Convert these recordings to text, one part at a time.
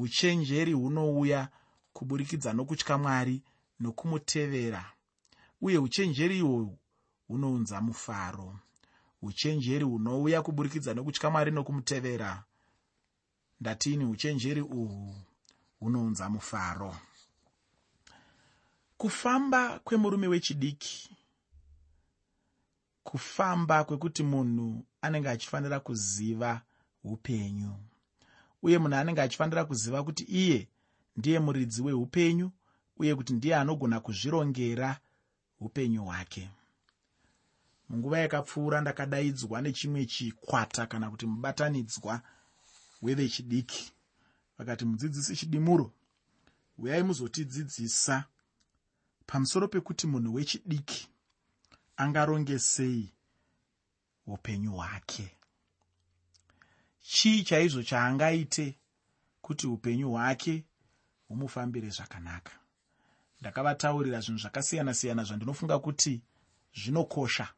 uchenjeri hunouya kuburikidza nokutya mwari nokumutevera. Uye uchenjeri ihwohwu hunounza mufaro. Uchenjeri hunouya kuburikidza nokutya mwari nokumutevera. Ndatini uchenjeri uhwu hunounza mufaro. Kufamba kwemurume wechidiki. Kufamba kwekuti munhu anenge achifanira kuziva upenyu uye munhu anenge achifanira kuziva kuti iye ndiye muridzi weupenyu uye kuti ndiye anogona kuzvirongera upenyu hwake. Munguva yakapfuura ndakadaidzwa nechimwe chikwata kana kuti mubatanidzwa wevechidiki. Vakati mudzidzisi chidimuro uyai muzotidzidzisa pamusoro pekuti munhu wechidiki angaronge sei upenyu hwake chii chaizvo chaangaite kuti upenyu hwake humufambire zvakanaka? Ndakavataurira zvinhu zvakasiyana-siyana zvandinofunga kuti zvinokosha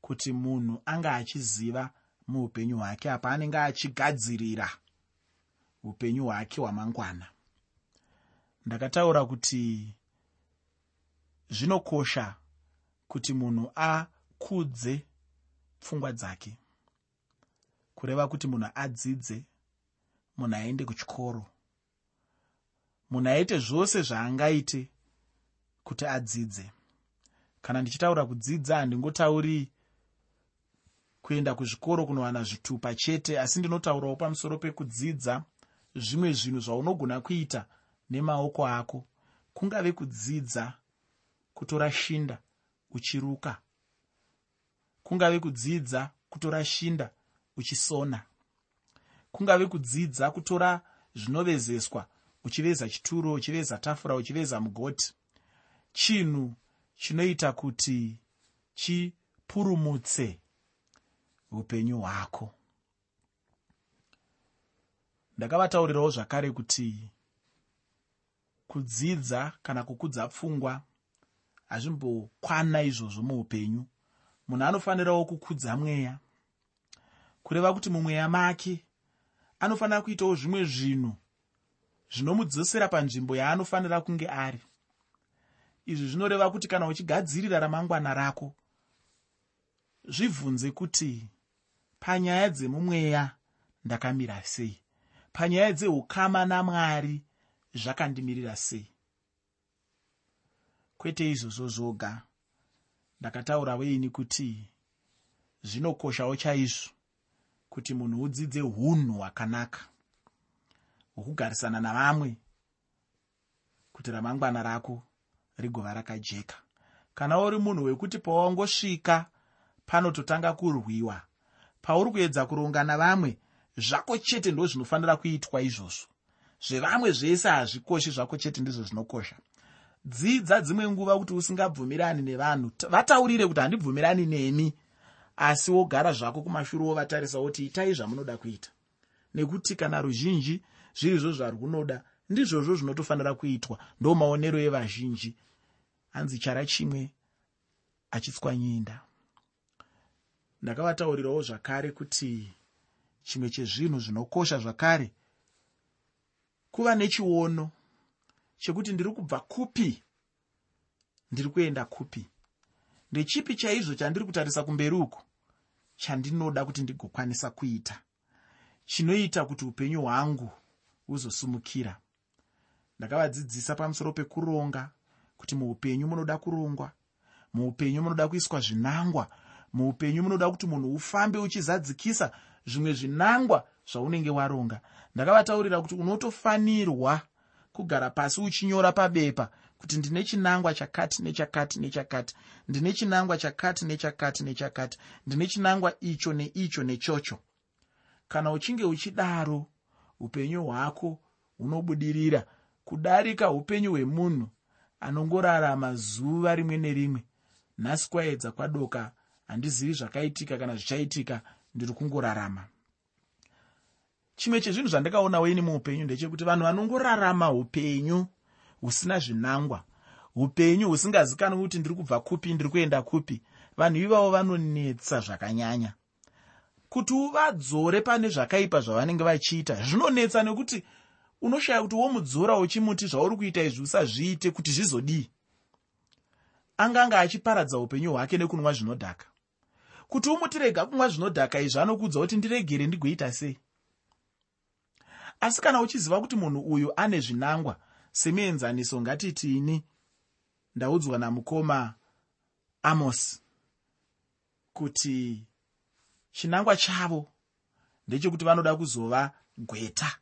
kuti munhu anga achiziva muupenyu hwake apa anenge achigadzirira upenyu hwake hwamangwana. Ndakataura kuti zvinokosha kuti munhu akudze pfungwa dzake kureva kuti munhu adzidze munhu aende kuchikoro. Munhu aite zvose zvaangaite kuti adzidze. Kana ndichitaura kudzidza handingotauri kuenda kuzvikoro kunowana zvitupa chete asi ndinotaurawo pamusoro pekudzidza zvimwe zvinhu zvaunogona kuita nemaoko ako. Kungave kudzidza kutora shinda uchiruka. Kungave kudzidza kutora shinda uchisona. Kungave kudzidza kutora zvinovezeswa uchiveza chituro uchiveza tafura uchiveza mugoti. Chinhu chinoita kuti chipurumutse upenyu hwako. Ndakavataurirawo zvakare kuti kudzidza kana kukudza pfungwa hazvimbokwana izvozvo muupenyu. Munhu anofanirawo kukudza mweya kureva kuti mumweya make. Anofanira kuitawo zvimwe zvinhu zvinomudzosera panzvimbo yaanofanira kunge ari. Izvi zvinoreva kuti kana uchigadzirira ramangwana rako zvibvunze kuti panyaya dzemumweya ndakamira sei? Panyaya dzeukama namwari zvakandimirira sei? Kwete izvozvo zvoga. Ndakataura weini kuti zvinokoshawo chaizvo kuti munhu udzidze unhu hwakanaka hwokugarisana navamwe kuti ramangwana rako rigova rakajeka. Kana uri munhu wekuti pawangosvika panototanga kurwiwa pauri kuedza kuronga navamwe zvako chete ndo zvinofanira kuitwa izvozvo. Zvevamwe zvese hazvikoshi zvako chete ndizvo zvinokosha. Dzidza dzimwe nguva kuti usingabvumirani nevanhu. Vataurire kuti handibvumirani nemi asi wogara zvako kumashure wovatarisa kuti itai zvamunoda kuita. Nekuti kana ruzhinji zviri zvo zvarunoda ndizvozvo zvinotofanira kuitwa ndo maonero evazhinji. Hanzi chara chimwe achitswanyinda. Ndakavataurirawo zvakare kuti chimwe chezvinhu zvinokosha zvakare kuva nechiono chekuti ndiri kubva kupi? Ndiri kuenda kupi ndechipi chaizvo chandiri kutarisa kumberi uku chandinoda kuti ndigokwanisa kuita chinoita kuti upenyu hwangu huzosumukira. Ndakavadzidzisa pamusoro pekuronga kuti muupenyu munoda kurongwa muupenyu munoda kuiswa zvinangwa muupenyu munoda kuti munhu ufambe uchizadzikisa zvimwe zvinangwa zvaunenge waronga. Ndakavataurira kuti unotofanirwa kugara pasi uchinyora pabepa kuti ndine chinangwa chakati nechakati nechakati ndine chinangwa chakati nechakati nechakati ndine chinangwa icho neicho nechocho. Kana uchinge uchidaro upenyu hwako hunobudirira kudarika upenyu hwemunhu anongorarama zuva rimwe nerimwe. Nhasi kwaedza kwadoka handizivi zvakaitika kana zvichaitika ndiri kungorarama. Chimwe chezvinhu zvandakaona weni muupenyu ndechekuti vanhu vanongorarama upenyu husina zvinangwa. Upenyu husingazikanwi kuti ndiri kubva kupi ndiri kuenda kupi. Vanhu ivavo vanonetsa zvakanyanya. Kuti uvadzore pane zvakaipa zvavanenge vachiita zvinonetsa nekuti unoshaya kuti womudzora uchimuti zvauri kuita izvi usazviite kuti zvizodii. Anganga achiparadza upenyu hwake nekunwa zvinodhaka. Kuti umuti rega kunwa zvinodhaka izvi anokuudza kuti ndiregere ndigoita sei? Asi kana uchiziva kuti munhu uyu ane zvinangwa semuenzaniso ngatitini ndaudzwa namukoma amos kuti chinangwa chavo ndechekuti vanoda kuzova gweta.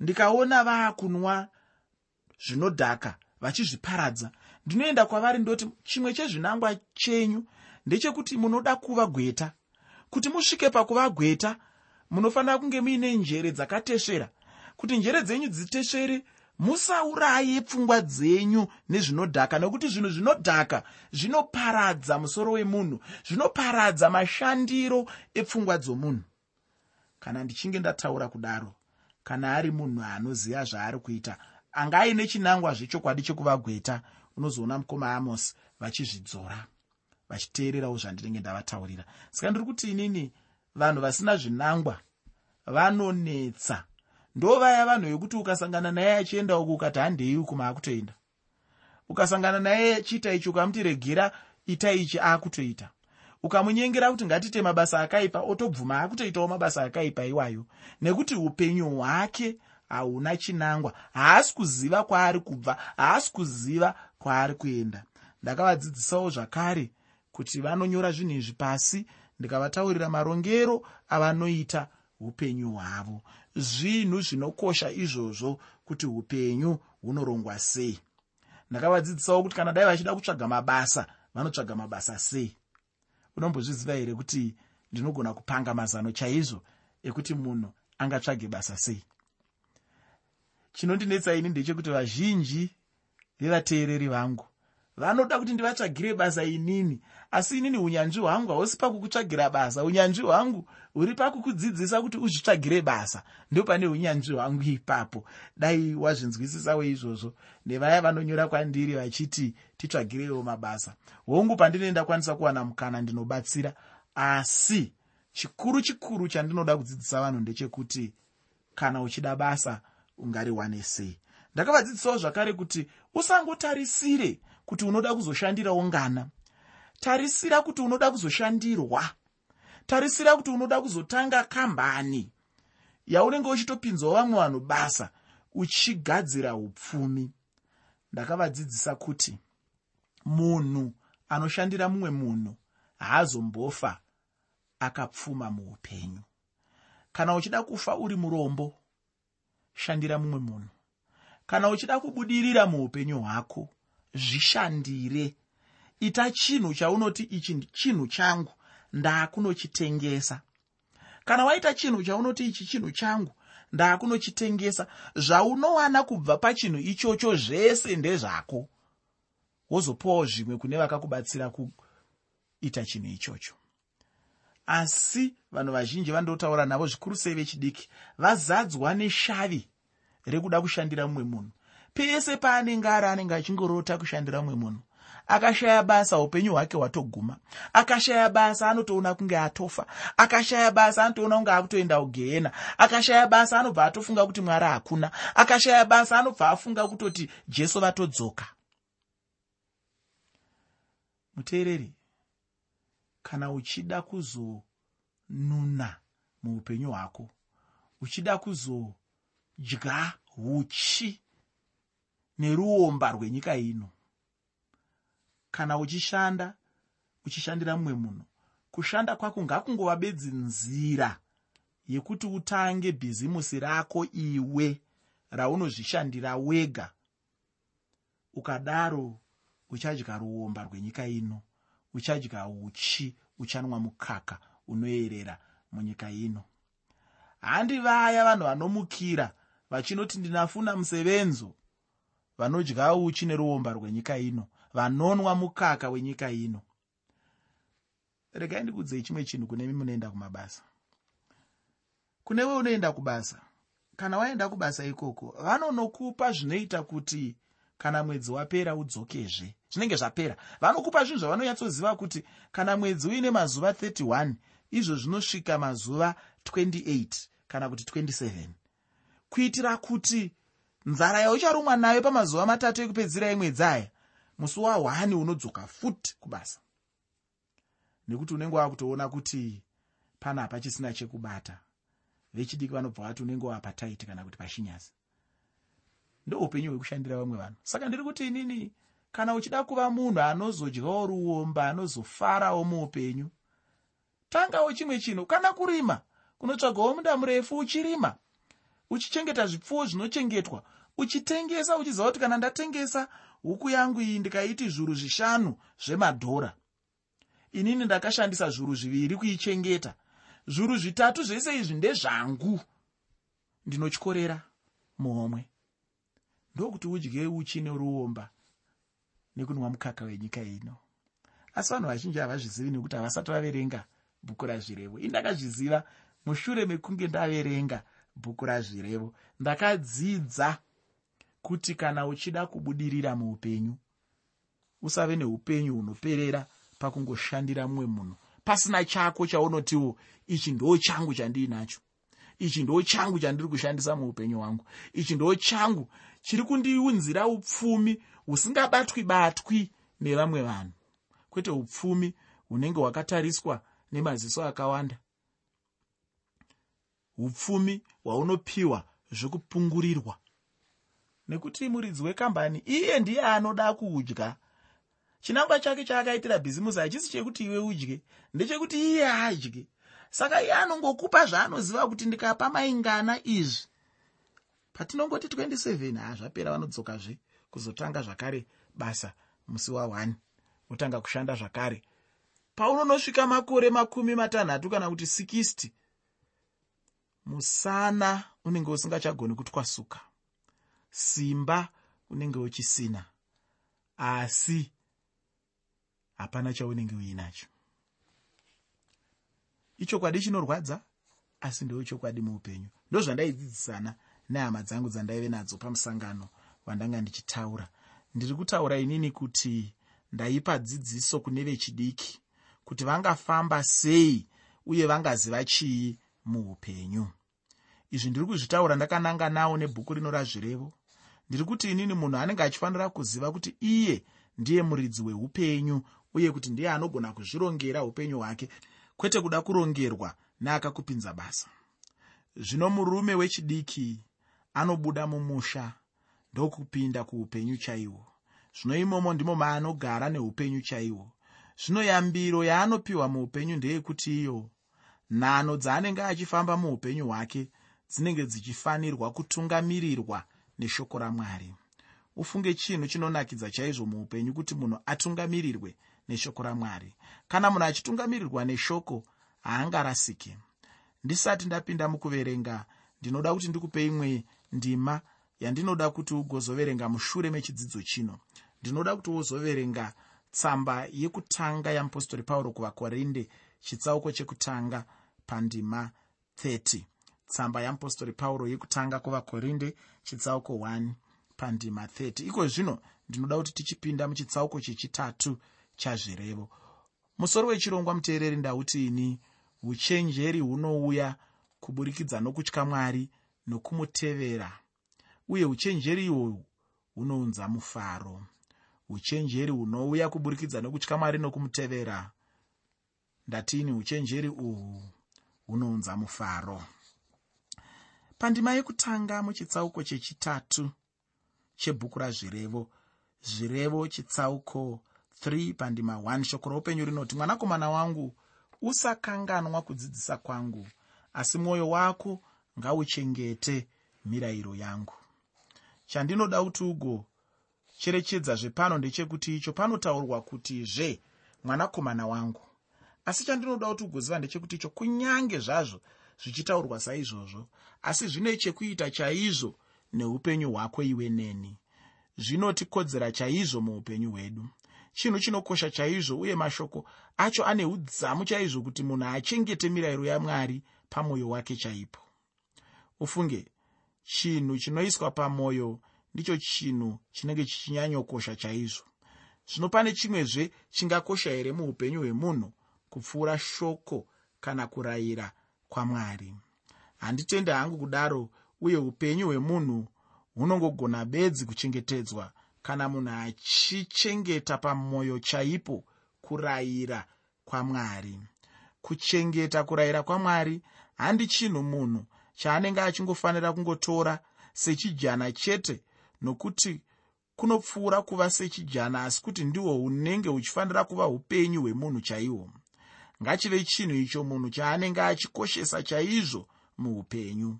Ndikaona vaakunwa zvinodhaka vachizviparadza. Ndinoenda kwavari ndoti chimwe chezvinangwa chenyu ndechekuti munoda kuva gweta. Kuti musvike pakuva gweta munofanira kunge muine njere dzakatesvera. Kuti njere dzenyu dzitesvere musauraye pfungwa dzenyu nezvinodhaka nekuti zvinhu zvinodhaka zvinoparadza musoro wemunhu zvinoparadza mashandiro epfungwa dzomunhu. Kana ndichinge ndataura kudaro kana ari munhu anoziva zvaari kuita anga aine chinangwa zvechokwadi chekuva gweta unozoona mukoma amos vachizvidzora vachiteererawo zvandinenge ndavataurira. Saka ndiri kuti inini vanhu vasina zvinangwa vanonetsa ndo vaya vanhu vekuti ukasangana naye achienda uku ukati handei ukuma akutoenda ukasangana naye achiita ichi ukamuti regera ita ichi aakutoita. Ukamunyengera kuti ngatite mabasa akaipa otobvuma akutoitawo mabasa akaipa iwayo. Nekuti upenyu hwake hauna chinangwa. Haasi kuziva kwaari kubva haasi kuziva kwaari kuenda. Ndakavadzidzisawo zvakare kuti vanonyora zvinhu izvi pasi ndikavataurira marongero avanoita upenyu hwavo zvinhu zvinokosha izvozvo kuti upenyu hunorongwa sei. Ndakavadzidzisawo kuti kana dai vachida kutsvaga mabasa vanotsvaga mabasa sei. Unombozviziva here kuti ndinogona kupanga mazano chaizvo ekuti munhu angatsvage basa sei? Chinondinetsa ini ndechekuti vazhinji vevateereri vangu vanoda kuti ndivatsvagire basa inini. Asi inini unyanzvi hwangu hausi pakukutsvagira basa. Unyanzvi hwangu huri pakukudzidzisa kuti uzvitsvagire basa. Ndo pane unyanzvi hwangu ipapo. Dai wazvinzwisisawo izvozvo nevaya vanonyora kwandiri vachiti titsvagirewo mabasa. Hongu pandinoenda kwanisa kuwana mukana ndinobatsira. Asi chikuru chikuru chandinoda kudzidzisa vanhu ndechekuti kana uchida basa ungariwane sei. Ndakavadzidzisawo zvakare kuti usangotarisire kuti unoda kuzoshandirawo ngana tarisira kuti unoda kuzoshandirwa. Tarisira kuti unoda kuzotanga kambani. Yaunenge uchitopinzawo vamwe vanhu basa uchigadzira upfumi. Ndakavadzidzisa kuti munhu anoshandira mumwe munhu haazombofa akapfuma muupenyu. Kana uchida kufa uri murombo shandira mumwe munhu. Kana uchida kubudirira muupenyu hwako zvishandire. Ita chinhu chaunoti ichi chinhu changu ndaakunochitengesa. Kana waita chinhu chaunoti ichi chinhu changu ndaakunochitengesa zvaunowana kubva pachinhu ichocho zvese ndezvako. Wozopawo zvimwe kune vakakubatsira kuita chinhu ichocho. Asi vanhu vazhinji vandotaura navo zvikuru sei vechidiki vazadzwa neshavi rekuda kushandira mumwe munhu pese paanenge ari anenge achingorota kushandira mumwe munhu akashaya basa upenyu hwake hwatoguma. Akashaya basa anotoona kunge atofa. Akashaya basa anotoona kunge akutoenda kugehena. Akashaya basa anobva atofunga kuti mwari hakuna akashaya basa anobva afunga kutoti jesu vatodzoka muteereri kana uchida kuzonuna muupenyu hwako uchida kuzodya uchi neruomba rwenyika ino. Kana uchishanda uchishandira mumwe munhu kushanda kwako ngakungova bedzi nzira yekuti utange bhizimusi rako iwe raunozvishandira wega. Ukadaro uchadya ruomba rwenyika ino uchadya uchi uchanwa mukaka unoyerera munyika ino. Handi vaya vanhu vanomukira vachinoti ndinafuna musevenzo vanodya uchi neruomba rwenyika ino vanonwa mukaka wenyika ino. Regai ndikudzei chimwe chinhu kune mi munoenda kumabasa. Kunewe unoenda kubasa kana waenda kubasa ikoko vanonokupa zvinoita kuti kana mwedzi wapera udzokezve. Zvinenge zvapera. Vanokupa zvinhu zvavanonyatsoziva kuti kana mwedzi uine mazuva 31 izvo zvinosvika mazuva 28 kana kuti 27 kuitira kuti nzara yaucharumwa nayo pamazuva matatu ekupedzira emwedzi aya musi wahwani unodzoka futi kubasa. Nekuti unenge wakutoona kuti pana pachisina chekubata vechidiki vanobva vati unenge wapataiti kana kuti pashinyasi ndoupenyu hwekushandira vamwe vanhu. Saka ndiri kuti inini kana uchida kuva munhu anozodyawo ruomba anozofarawo muupenyu tangawo chimwe chinhu. Kana kurima kunotsvagawo munda murefu uchirima uchichengeta zvipfuwo zvinochengetwa uchitengesa uchiziva kuti kana ndatengesa huku yangu iyi ndikaiti zviuru zvishanu zvemadhora. Inini ndakashandisa zviuru zviviri kuichengeta. Zviuru zvitatu zvese izvi ndezvangu. Ndinotyorera muhomwe. Ndokuti udye uchi neruomba nekunwa mukaka wenyika ino. Asi vanhu vazhinji havazvizivi nekuti havasati vaverenga bhuku razvirevo. Indakazviziva mushure mekunge ndaverenga bhuku razvirevo. Ndakadzidza kuti kana uchida kubudirira muupenyu usave neupenyu hunoperera pakungoshandira mumwe munhu. Pasina chako chaunotiwo ichi ndo changu chandiinacho ichi ndo changu chandiri kushandisa muupenyu hwangu. Ichi ndo changu chiri kundiunzira upfumi husingabatwi batwi nevamwe vanhu. Kwete upfumi hunenge hwakatariswa nemaziso akawanda upfumi hwaunopiwa zvekupungurirwa. Nekuti muridzi wekambani iye ndiye anoda kudya chinangwa chake chaakaitira bhizimusi hachisi chekuti iwe udye ndechekuti iye adye saka iye anongokupa zvaanoziva kuti ndikapa maingana izvi. Patinongoti 27 ha zvapera vanodzokazve kuzotanga zvakare basa musi wa1 otanga kushanda zvakare. Paunonosvika makore makumi matanhatu kana kuti 60 musana unenge usingachagoni kutwasuka. Simba unenge uchisina. Asi hapana chaunenge uinacho. Ichokwadi chinorwadza asi ndo chokwadi muupenyu. Ndozvandaidzidzisana nehama dzangu dzandaive nadzo pamusangano wandanga ndichitaura. Ndiri kutaura inini kuti ndaipa dzidziso kune vechidiki kuti vangafamba sei uye vangaziva chii muupenyu izvi ndiri kuzvitaura ndakananga nawo nebhuku rino razvirevo. Ndiri kuti inini munhu anenge achifanira kuziva kuti iye ndiye muridzi weupenyu uye kuti ndiye anogona kuzvirongera upenyu hwake kwete kuda kurongerwa neakakupinza basa. Zvino murume wechidiki anobuda mumusha ndokupinda kuupenyu chaihwo zvino imomo ndimo maanogara neupenyu chaihwo zvino yambiro yaanopiwa muupenyu ndeyekuti iyo nhano dzaanenge achifamba muupenyu hwake dzinenge dzichifanirwa kutungamirirwa neshoko ramwari. Ufunge chinhu chinonakidza chaizvo muupenyu kuti munhu atungamirirwe neshoko ramwari. Kana munhu achitungamirirwa neshoko haangarasike ndisati ndapinda mukuverenga ndinoda kuti ndikupe imwe ndima yandinoda kuti ugozoverenga mushure mechidzidzo chino. Ndinoda kuti uzoverenga tsamba yekutanga yamupostori pauro kuvakorinde chitsauko chekutanga pandima 30 tsamba yamupostori pauro yekutanga kuvakorinde chitsauko 1 pandima 30 iko zvino ndinoda kuti tichipinda muchitsauko chechitatu chazvirevo. Musoro wechirongwa muteereri ndauti ini uchenjeri hunouya kuburikidza nokutya mwari nokumutevera uye uchenjeri ihwohwu hunounza mufaro. Uchenjeri hunouya kuburikidza nokutya mwari nokumutevera ndatini uchenjeri uhwu hunounza mufaro pandima yekutanga muchitsauko chechitatu chebhuku razvirevo. Zvirevo chitsauko 3 pandima 1 shoko roupenyu rinoti mwanakomana wangu usakanganwa kudzidzisa kwangu asi mwoyo wako ngauchengete mirayiro yangu. Chandinoda kuti ugocherechedza zvepano ndechekuti icho panotaurwa kuti zve mwanakomana wangu. Asi chandinoda kuti ugoziva ndechekuti icho kunyange zvazvo zvichitaurwa saizvozvo. Asi zvine chekuita chaizvo neupenyu hwako iwe neni. Zvinotikodzera chaizvo muupenyu hwedu. Chinhu chinokosha chaizvo uye mashoko acho ane udzamu chaizvo kuti munhu achengete mirayiro yamwari pamwoyo wake chaipo. Ufunge chinhu chinoiswa pamwoyo ndicho chinhu chinenge chichinyanyokosha chaizvo. Zvino pane chimwezve chingakosha here muupenyu hwemunhu kupfuura shoko kana kurayira kwamwari. Handitende hangu kudaro uye upenyu hwemunhu hunongogona bedzi kuchengetedzwa. Kana munhu achichengeta pamwoyo chaipo kurayira kwamwari. Kuchengeta kurayira kwamwari handi chinhu munhu chaanenge achingofanira kungotora sechijana chete nokuti kunopfuura kuva sechijana asi kuti ndihwo hunenge huchifanira kuva upenyu hwemunhu chaihwo ngachive chinhu icho munhu chaanenge achikoshesa chaizvo muupenyu.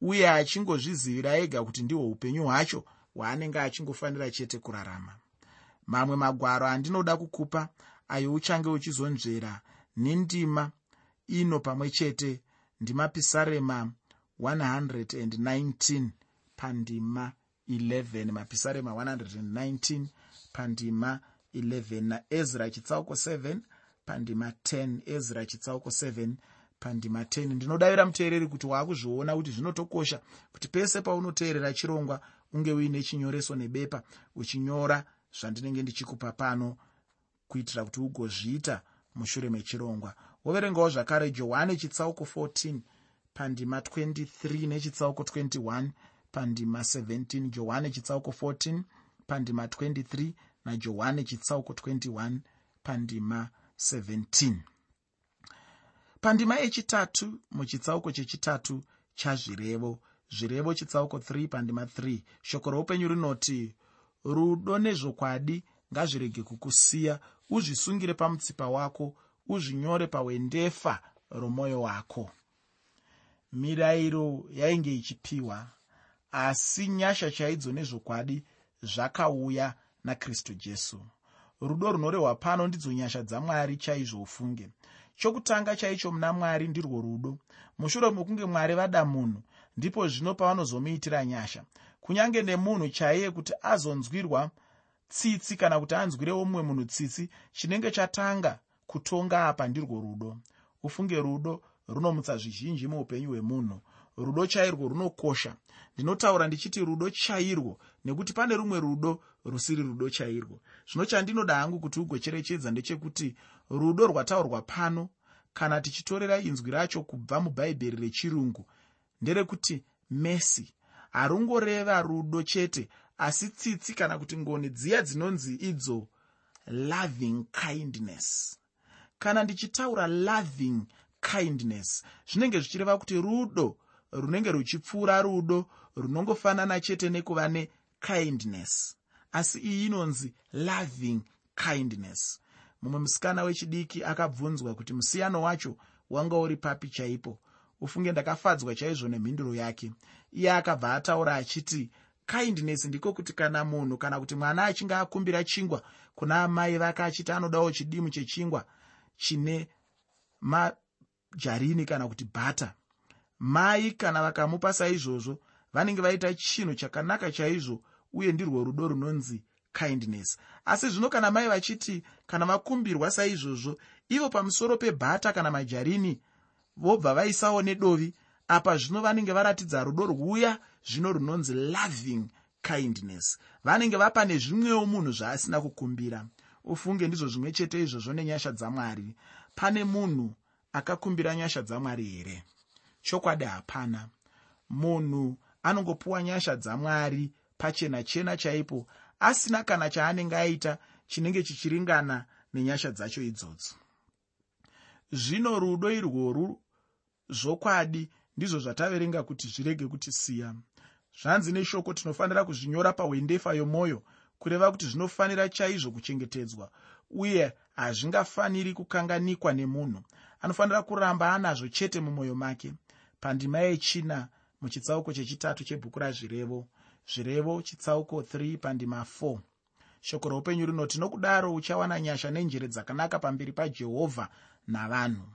Uye achingozvizivira ega kuti ndihwo upenyu hwacho hwaanenge achingofanira chete kurarama. Mamwe magwaro andinoda kukupa ayo uchange uchizonzvera nendima ino pamwe chete ndimapisarema 119 pandima 11 mapisarema 119 pandima 11 naezra chitsauko 7 pandima 10 ezra chitsauko 7 pandima 10 ndinodavira muteereri kuti waakuzviona kuti zvinotokosha kuti pese paunoteerera chirongwa unge uine chinyoreso nebepa uchinyora zvandinenge ndichikupa pano kuitira kuti ugozviita mushure mechirongwa. Woverengawo zvakare johani chitsauko 14 pandima 23 nechitsauko 21 pandima 17 johani chitsauko 14 pandima 23 najohani chitsauko 21 pandima 17 pandima yechitatu muchitsauko chechitatu chazvirevo. Zvirevo chitsauko 3 pandima 3 shoko roupenyu rinoti rudo nezvokwadi ngazvirege kukusiya. Uzvisungire pamutsipa wako uzvinyore pawendefa romwoyo wako. Mirayiro yainge ichipiwa asi nyasha chaidzo nezvokwadi zvakauya nakristu jesu rudo runorehwa pano ndidzo nyasha dzamwari chaizvo ufunge. Chokutanga chaicho muna mwari ndirwo rudo. Mushure mekunge mwari vada munhu ndipo zvino pavanozomuitira nyasha. Kunyange nemunhu chaiye kuti azonzwirwa tsitsi kana kuti anzwirewo mumwe munhu tsitsi chinenge chatanga kutonga apa ndirwo rudo. Ufunge rudo runomutsa zvizhinji muupenyu hwemunhu. Rudo chairwo runokosha. Ndinotaura ndichiti rudo chairwo nekuti pane rumwe rudo rusiri rudo chairwo. Zvino chandinoda hangu kuti ugocherechedza ndechekuti rudo rwataurwa pano kana tichitorera inzwi racho kubva mubhaibheri rechirungu nderekuti mesi harungoreva rudo chete asi tsitsi kana kuti ngoni dziya dzinonzi idzo loving kindness. Kana ndichitaura loving kindness zvinenge zvichireva kuti rudo runenge ruchipfuura rudo runongofanana chete nekuva nekindness asi iyi inonzi loving kindness. Mumwe musikana wechidiki akabvunzwa kuti musiyano wacho wanga uri papi chaipo. Ufunge ndakafadzwa chaizvo nemhinduro yake. Iye akabva ataura achiti kindness ndiko kuti kana munhu kana kuti mwana achinge akumbira chingwa kuna amai vake achiti anodawo chidimu chechingwa chine majarini kana kuti bhata mai kana vakamupa saizvozvo vanenge vaita chinhu chakanaka chaizvo uye ndirwo rudo runonzi kindness. Asi zvino kana mai vachiti kana vakumbirwa saizvozvo ivo pamusoro pebhata kana majarini vobva vaisawo nedovi apa zvino vanenge varatidza rudo rwuya zvino runonzi loving kindness. Vanenge vapa nezvimwewo munhu zvaasina kukumbira. Ufunge ndizvo zvimwe chete izvozvo nenyasha dzamwari. Pane munhu akakumbira nyasha dzamwari here? Chokwadi hapana. Munhu anongopiwa nyasha dzamwari pachena chena chaipo asina kana chaanenge aita chinenge chichiringana nenyasha dzacho idzodzo. Zvino rudo irworwu zvokwadi ndizvo zvataverenga kuti zvirege kutisiya. Zvanzi neshoko tinofanira kuzvinyora pawendefa yomwoyo kureva kuti zvinofanira chaizvo kuchengetedzwa uye hazvingafaniri kukanganikwa nemunhu. Anofanira kuramba anazvo chete mumwoyo make pandima yechina muchitsauko chechitatu chebhuku razvirevo zvirevo chitsauko 3 pandima 4 shoko roupenyu rinoti nokudaro uchawana nyasha nenjere dzakanaka pamberi pajehovha navanhu.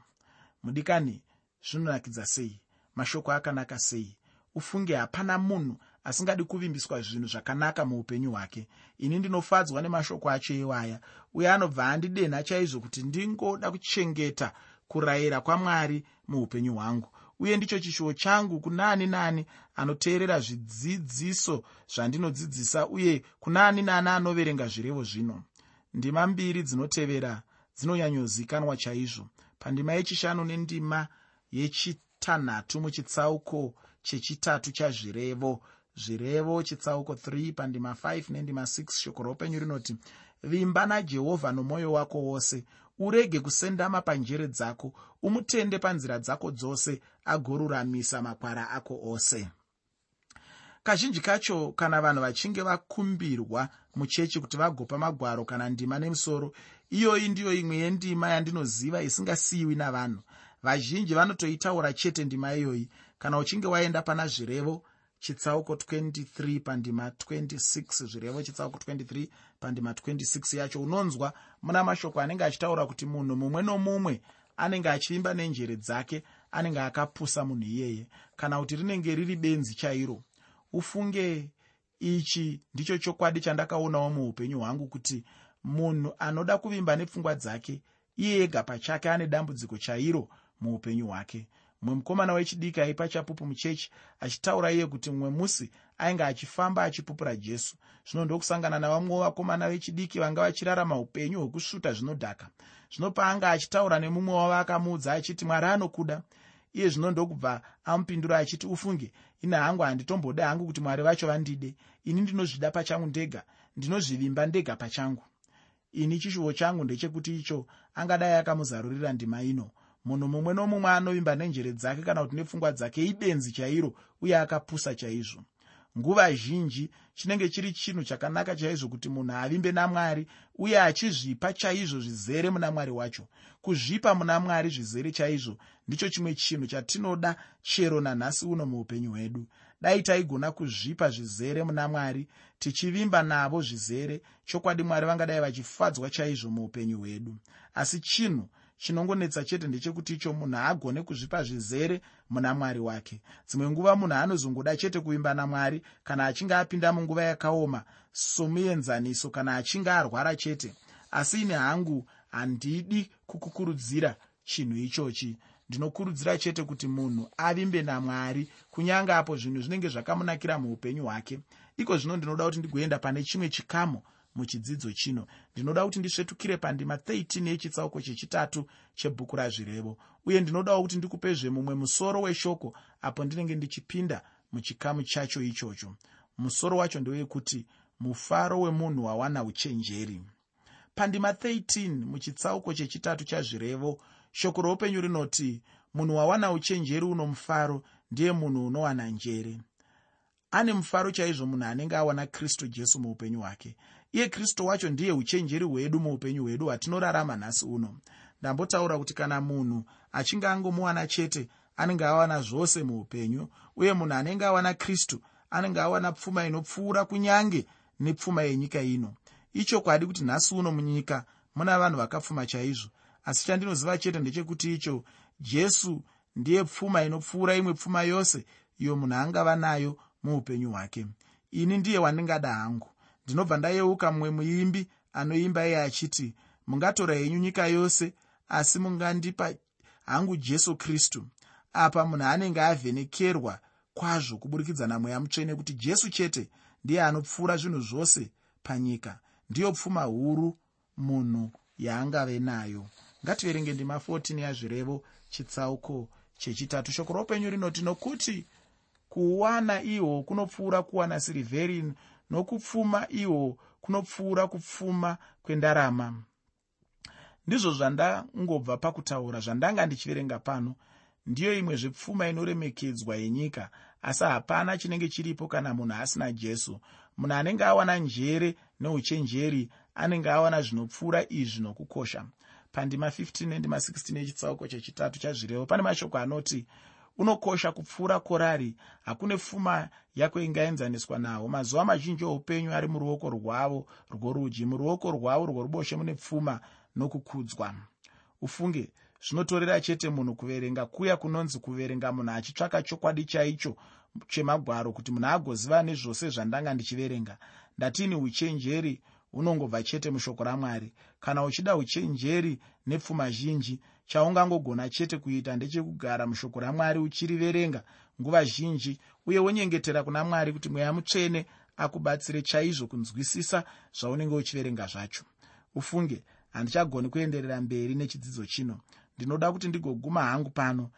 Mudikani zvinonakidza sei? Mashoko akanaka sei? Ufunge hapana munhu asingadi kuvimbiswa zvinhu zvakanaka muupenyu hwake. Ini ndinofadzwa nemashoko acho iwaya uye anobva andidenha chaizvo kuti ndingoda kuchengeta kurayira kwamwari muupenyu hwangu uye ndicho chishuwo changu kuna ani naani anoteerera zvidzidziso zvandinodzidzisa uye kuna ani naani anoverenga zvirevo zvino. Ndima mbiri dzinotevera dzinonyanyozikanwa chaizvo. Pandima yechishanu nendima yechitanhatu muchitsauko chechitatu chazvirevo. Zvirevo chitsauko 3 pandima 5 nendima 6 shoko roupenyu rinoti vimba najehovha nomwoyo wako wose urege kusendama panjere dzako umutende panzira dzako dzose agoruramisa makwara ako ose. Kazhinji kacho kana vanhu vachinge vakumbirwa muchechi kuti vagopa magwaro kana ndima nemusoro iyoyi ndiyo imwe yendima yandinoziva isingasiyiwi navanhu. Vazhinji vanotoitaura chete ndima iyoyi kana uchinge waenda pana zvirevo chitsauko 23 pandima 26 zvirevo chitsauko 23 pandima 26 yacho unonzwa muna mashoko anenge achitaura kuti munhu mumwe nomumwe anenge achivimba nenjere dzake anenge akapusa munhu iyeye. Kana kuti rinenge riri benzi chairo ufunge ichi ndicho chokwadi chandakaonawo muupenyu hwangu kuti munhu anoda kuvimba nepfungwa dzake iye ega pachake ane dambudziko chairo muupenyu hwake mumwe mukomana wechidiki aipa chapupu muchechi achitaura iye kuti mumwe musi ainge achifamba achipupura jesu. Zvino ndokusangana navamwe vakomana vechidiki vanga vachirarama upenyu hwekusvuta zvinodhaka. Zvino paanga achitaura nemumwe wavo akamuudza achiti mwari anokuda iye zvino ndokubva amupindura achiti ufunge ine hangu handitombode hangu kuti mwari vacho vandide. Ini ndinozvida pachangu ndega ndinozvivimba ndega pachangu. Ini chishuvo changu ndechekuti icho angadai akamuzarurira ndima ino munhu mumwe nomumwe anovimba nenjere dzake kana kuti nepfungwa dzake ibenzi chairo uye akapusa chaizvo. Nguva zhinji chinenge chiri chinhu chakanaka chaizvo kuti munhu avimbe namwari uye achizvipa chaizvo zvizere muna mwari wacho. Kuzvipa muna mwari zvizere chaizvo ndicho chimwe chinhu chatinoda chero nanhasi uno muupenyu hwedu. Dai taigona kuzvipa zvizere muna mwari tichivimba navo zvizere chokwadi mwari vangadai vachifadzwa chaizvo muupenyu hwedu. Asi chinhu chinongonetsa chete ndechekuti icho munhu haagone kuzvipa zvizere muna mwari wake. Dzimwe nguva munhu anozongoda chete kuvimba namwari kana achinge apinda munguva yakaoma somuenzaniso kana achinge arwara chete. Asi ine hangu handidi kukukurudzira chinhu ichochi. Ndinokurudzira chete kuti munhu avimbe namwari kunyange apo zvinhu zvinenge zvakamunakira muupenyu hwake. Iko zvino ndinoda kuti ndigoenda pane chimwe chikamu muchidzidzo chino. Ndinoda kuti ndisvetukire pandima 13 yechitsauko chechitatu chebhuku razvirevo uye ndinodawo kuti ndikupezve mumwe musoro weshoko apo ndinenge ndichipinda muchikamu chacho ichocho. Musoro wacho ndewekuti mufaro wemunhu wawana uchenjeri. Pandima 13 muchitsauko chechitatu chazvirevo shoko roupenyu rinoti munhu wawana uchenjeri uno mufaro ndiye munhu unowana njere. Ane mufaro chaizvo munhu anenge awana kristu jesu muupenyu hwake iye kristu wacho ndiye uchenjeri hwedu muupenyu hwedu hwatinorarama nhasi uno. Ndambotaura kuti kana munhu achinge angomuwana chete anenge awana zvose muupenyu uye munhu anenge awana kristu anenge awana pfuma inopfuura kunyange nepfuma yenyika ino. Ichokwadi kuti nhasi uno munyika muna vanhu vakapfuma chaizvo. Asi chandinoziva chete ndechekuti icho jesu ndiye pfuma inopfuura imwe pfuma yose iyo munhu angava nayo muupenyu hwake. Ini ndiye wandingada hangu ndinobva ndayeuka mumwe muimbi anoimba iye achiti mungatora henyu nyika yose asi mungandipa hangu jesu kristu apa munhu anenge avhenekerwa kwazvo kuburikidza namweya mutsvene kuti jesu chete ndiye anopfuura zvinhu zvose panyika ndiyo pfuma huru munhu yaangave nayo. Ngativerenge ndima 14 yazvirevo chitsauko chechitatu. Shoko roupenyu rinoti nokuti kuwana ihwo kunopfuura kuwana sirivheri nokupfuma ihwo kunopfuura kupfuma kwendarama. Ndizvo zvandangobva pakutaura zvandanga ndichiverenga pano ndiyo imwe zvepfuma inoremekedzwa yenyika asi hapana chinenge chiripo kana munhu asina jesu. Munhu anenge awana njere neuchenjeri anenge awana zvinopfuura izvi nokukosha. Pandima 15 nendima 16 yechitsauko chechitatu chazvirevo pane mashoko anoti unokosha kupfuura korari. Hakune pfuma yako ingaenzaniswa nawo. Mazuva mazhinji oupenyu ari muruoko rwavo rworudyi. Muruoko rwavo rworuboshe mune pfuma nokukudzwa. Ufunge zvinotorera chete munhu kuverenga kuya kunonzi kuverenga munhu achitsvaka chokwadi chaicho chemagwaro kuti munhu agoziva nezvose zvandanga ndichiverenga. Ndatini uchenjeri hunongobva chete mushoko ramwari. Kana uchida uchenjeri nepfuma zhinji chaungangogona chete kuita ndechekugara mushoko ramwari uchiriverenga nguva zhinji uye wonyengetera kuna mwari kuti mweya mutsvene akubatsire chaizvo kunzwisisa zvaunenge uchiverenga zvacho. Ufunge handichagoni kuenderera mberi nechidzidzo chino. Ndinoda kuti ndigoguma hangu pano